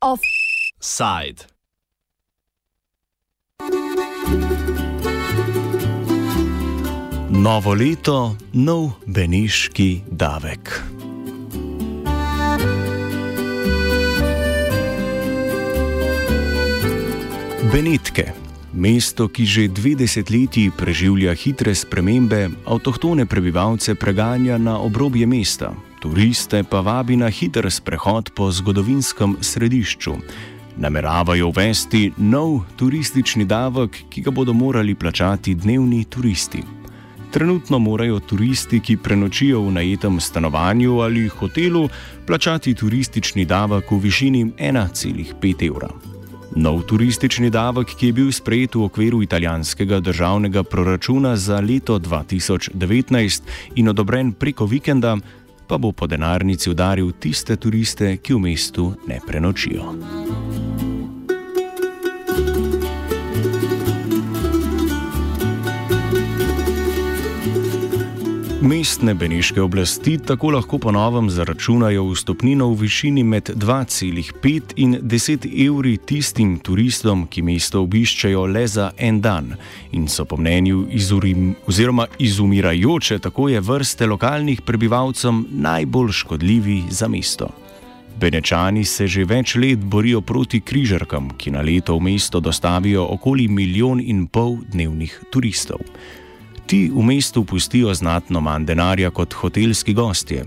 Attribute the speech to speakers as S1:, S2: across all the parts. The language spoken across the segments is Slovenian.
S1: Offside. Novo leto, nov beniški davek. Benetke, mesto, ki že dve desetletji preživlja hitre spremembe, avtohtone prebivalce preganja na obrobje mesta, turiste pa vabi na hiter sprehod po zgodovinskem središču. Nameravajo uvesti nov turistični davek, ki ga bodo morali plačati dnevni turisti. Trenutno morajo turisti, ki prenočijo v najetem stanovanju ali hotelu, plačati turistični davek v višini 1,5 evra. Nov turistični davek, ki je bil sprejet v okviru italijanskega državnega proračuna za leto 2019 in odobren preko vikenda, pa bo po denarnici udaril tiste turiste, ki v mestu ne prenočijo. Mestne beniške oblasti tako lahko ponovem zaračunajo vstopnino v višini med 2,5 in 10 evri tistim turistom, ki mesto obiščajo le za en dan in so po mnenju izurim, izumirajoče tako je vrste lokalnih prebivalcem najbolj škodljivi za mesto. Benečani se že več let borijo proti križarkam, ki na leto v mesto dostavijo okoli milijon in pol dnevnih turistov. Ti v mestu pustijo znatno manj denarja kot hotelski gostje.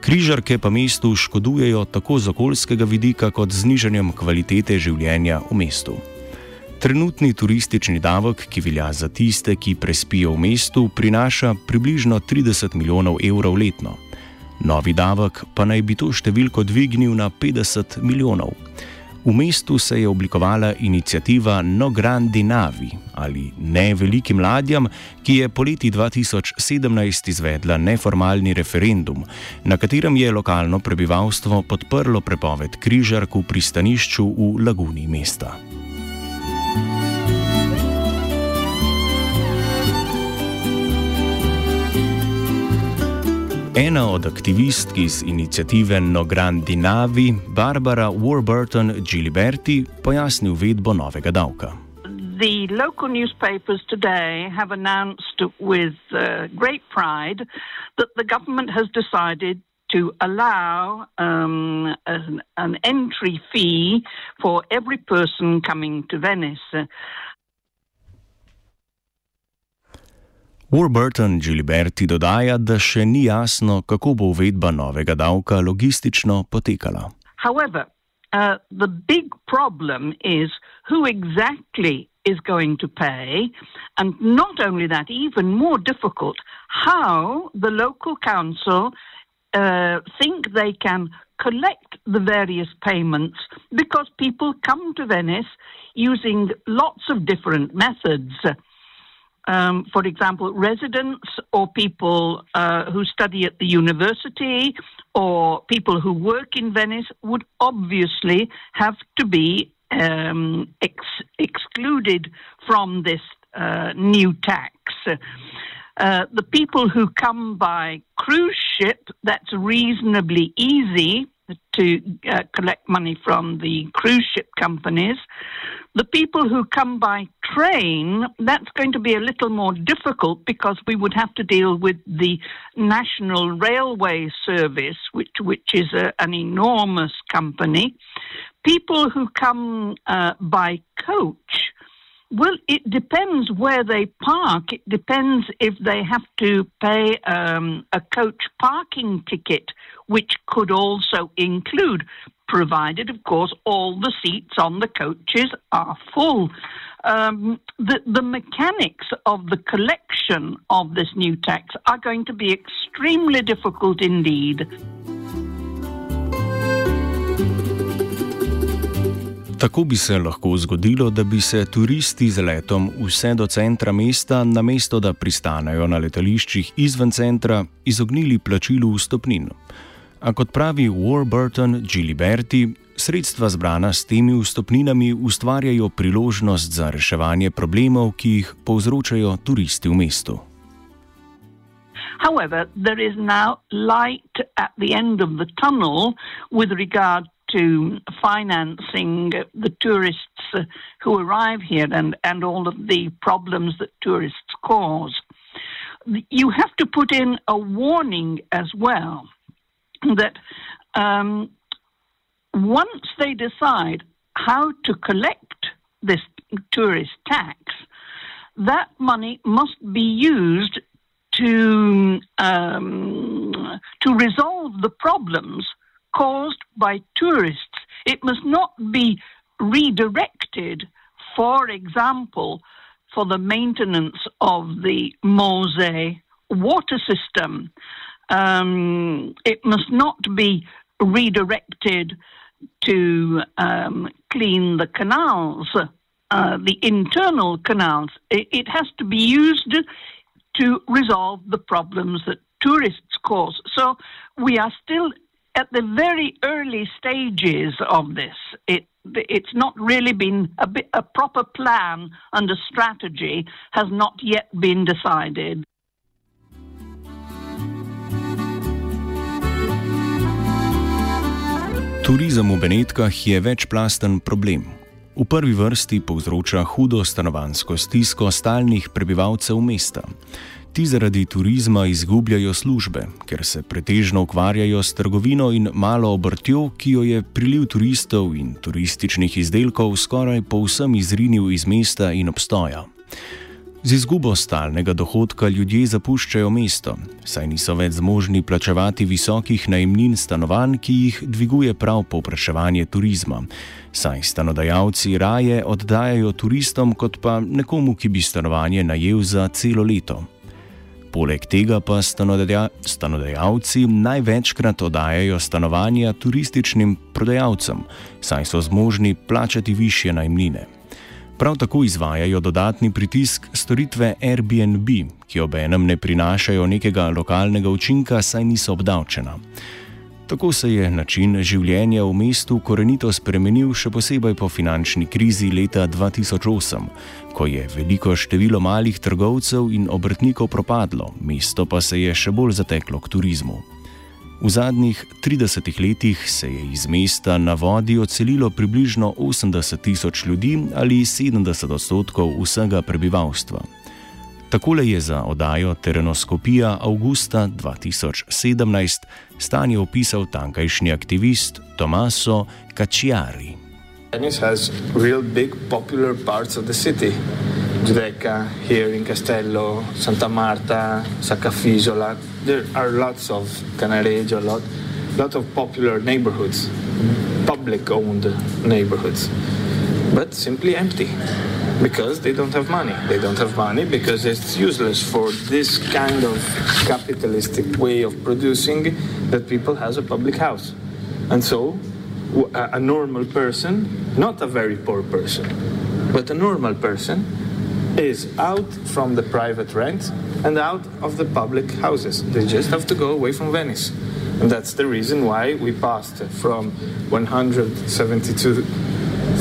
S1: Križarke pa mestu škodujejo tako z okoljskega vidika kot z znižanjem kvalitete življenja v mestu. Trenutni turistični davek, ki velja za tiste, ki prespijo v mestu, prinaša približno 30 milijonov evrov letno. Novi davek pa naj bi to številko dvignil na 50 milijonov. V mestu se je oblikovala inicijativa No Grandi Navi ali Ne velikim ladjam, ki je poleti 2017 izvedla neformalni referendum, na katerem je lokalno prebivalstvo podprlo prepoved križark v pristanišču v laguni mesta. Ena od aktivistk iz inicijative No Grandi Navi, Barbara Warburton Giliberti, pojasni uvedbo novega davka.
S2: The local newspapers today have announced with uh, great pride that the government has decided to allow um, an, an entry fee for every person coming to Venice.
S1: Warburton Giliberti dodaja, da še ni jasno, kako bo uvedba novega davka logistično potekala.
S2: However, uh, the big problem is who exactly is going to pay, and not only that, even more difficult, how the local council uh, think they can collect the various payments because people come to Venice using lots of different methods. Um, for example, residents or people uh, who study at the university or people who work in Venice would obviously have to be um, ex- excluded from this uh, new tax. Uh, the people who come by cruise ship, that's reasonably easy to uh, collect money from the cruise ship companies. The people who come by train, that's going to be a little more difficult because we would have to deal with the National Railway Service, which, which is a, an enormous company. People who come uh, by coach, well, it depends where they park. It depends if they have to pay um, a coach parking ticket, which could also include, provided, of course, all the seats on the coaches are full. Um, the, the mechanics of the collection of this new tax are going to be extremely difficult indeed.
S1: Tako bi se lahko zgodilo, da bi se turisti z letom vse do centra mesta, namesto da pristanejo na letališčih izven centra, izognili plačilu vstopnin. A kot pravi Warburton Giliberti, sredstva zbrana s temi vstopninami ustvarjajo priložnost za reševanje problemov, ki jih povzročajo turisti v mestu.
S2: However, there is now light at the end of the tunnel with regard to financing the tourists who arrive here and, and all of the problems that tourists cause. You have to put in a warning as well that um, once they decide how to collect this tourist tax, that money must be used to um, to resolve the problems caused by tourists. It must not be redirected, for example, for the maintenance of the Mose water system. Um, it must not be redirected to um, clean the canals, uh, the internal canals. It, it, has to be used to resolve the problems that tourists cause. So we are still at the very early stages of this. It, it's not really been a, bit, a proper plan and a strategy has not yet been decided.
S1: Turizem v Benetkah je večplasten problem. V prvi vrsti povzroča hudo stanovansko stisko stalnih prebivalcev mesta. Ti zaradi turizma izgubljajo službe, ker se pretežno ukvarjajo s trgovino in malo obrtjo, ki jo je priliv turistov in turističnih izdelkov skoraj povsem izrinil iz mesta in obstoja. Z izgubo stalnega dohodka ljudje zapuščajo mesto, saj niso več zmožni plačevati visokih najemnin stanovanj, ki jih dviguje prav povpraševanje turizma. Saj stanodajalci raje oddajajo turistom, kot pa nekomu, ki bi stanovanje najel za celo leto. Poleg tega pa stanodajalci največkrat oddajajo stanovanja turističnim prodajalcem, saj so zmožni plačati više najmnine. Prav tako izvajajo dodatni pritisk storitve Airbnb, ki obenem ne prinašajo nekega lokalnega učinka, saj niso obdavčena. Tako se je način življenja v mestu korenito spremenil, še posebej po finančni krizi leta 2008, ko je veliko število malih trgovcev in obrtnikov propadlo, mesto pa se je še bolj zateklo k turizmu. V zadnjih 30 letih se je iz mesta na vodi odselilo približno 80 tisoč ljudi ali 70 odstotkov vsega prebivalstva. Takole je za oddajo Terenoskopija avgusta 2017 stanje opisal tankajšnji aktivist Tomaso Cacciari.
S3: Venice has real big popular parts of the city. Giudecca, here in Castello, Santa Marta, Saccafisola. There are lots of Canareggio, a lot, lot of popular neighborhoods, public-owned neighborhoods, but simply empty. Because they don't have money. They don't have money because it's useless for this kind of capitalistic way of producing that people has a public house. And so a normal person, not a very poor person, but a normal person is out from the private rent and out of the public houses. They just have to go away from Venice. And that's the reason why we passed from 172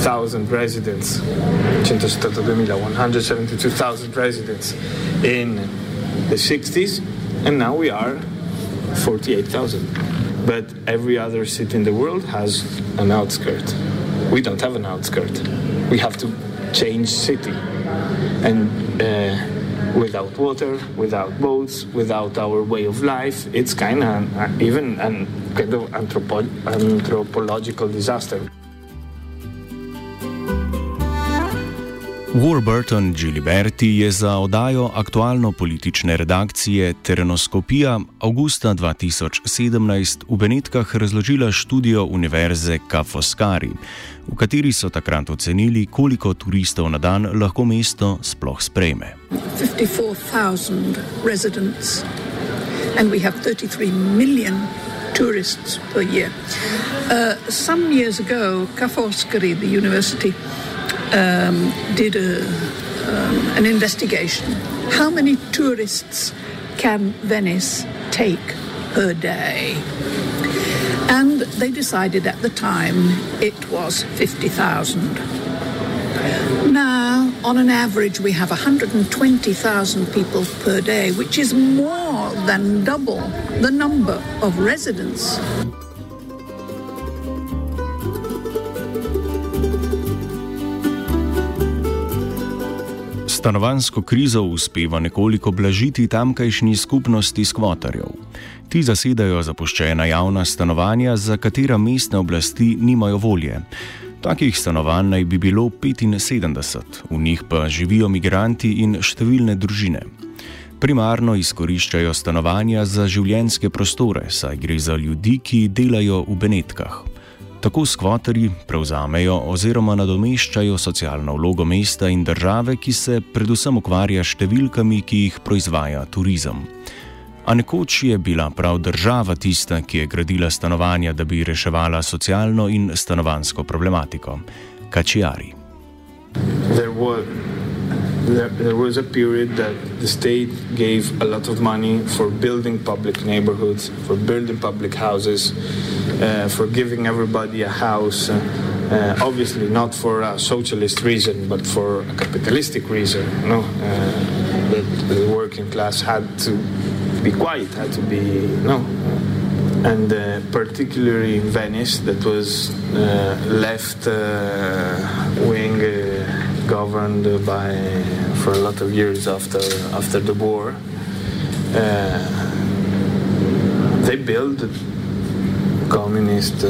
S3: 172,000 residents, 172,000 residents in the 60s, and now we are 48,000. But every other city in the world has an outskirt. We don't have an outskirt. We have to change city. And uh, without water, without boats, without our way of life, it's kind of even a kind of anthropo- anthropological disaster.
S1: Warburton Giliberti je za oddajo aktualno-politične redakcije Terenoskopija avgusta 2017 v Benetkah razložila študijo Univerze Kafoskari, v kateri so takrat ocenili, koliko turistov na dan lahko mesto sploh sprejme. 54,000 residents and we have 33 million tourists per year. Uh, some years ago, Kafoskari, the university, um, did a, um, an investigation. How many tourists can Venice take per day?
S4: And they decided at the time it was 50,000. Now, on an average, we have 120,000 people per day, which is more than double the number of residents.
S1: Stanovansko krizo uspeva nekoliko blažiti tamkajšnji skupnosti skvotarjev. Ti zasedajo zapuščena javna stanovanja, za katera mestne oblasti nimajo volje. Takih stanovanj naj bi bilo 75, v njih pa živijo migranti in številne družine. Primarno izkoriščajo stanovanja za življenjske prostore, saj gre za ljudi, ki delajo v Benetkah. Tako skvoterji prevzamejo oziroma nadomeščajo socialno vlogo mesta in države, ki se predvsem ukvarja s številkami, ki jih proizvaja turizem. A nekoč je bila prav država tista, ki je gradila stanovanja, da bi reševala socialno in stanovansko problematiko. Kačijari.
S3: there, there, was a period that the state gave a lot of money for building public neighborhoods, for building public houses, uh, for giving everybody a house. Uh, uh, obviously, not for a socialist reason, but for a capitalistic reason. Know, uh, the working class had to be quiet, had to be you know, and uh, particularly in Venice, that was uh, left wing governed by for a lot of years after after the war. Uh, they built communist uh,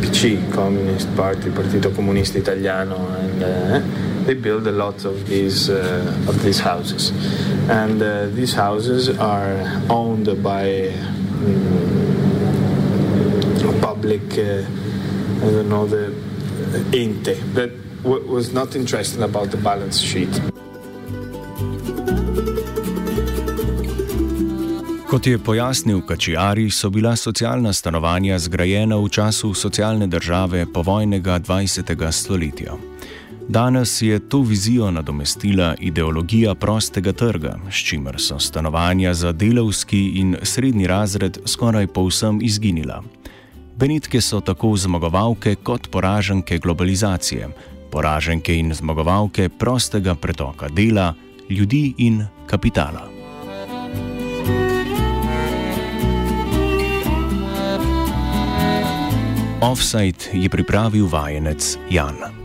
S3: PC, Communist Party, Partito Comunista Italiano, and uh, they built a lot of these uh, of these houses, and uh, these houses are owned by um, public. Uh, I don't know the ente, but was not interested about the balance sheet.
S1: Kot je pojasnil Kačijari, so bila socialna stanovanja zgrajena v času socialne države povojnega 20. stoletja. Danes je to vizijo nadomestila ideologija prostega trga, s čimer so stanovanja za delovski in srednji razred skoraj povsem izginila. Benitke so tako zmagovalke kot poraženke globalizacije, poraženke in zmagovalke prostega pretoka dela, ljudi in kapitala. Offside je pripravil vajenec Jan.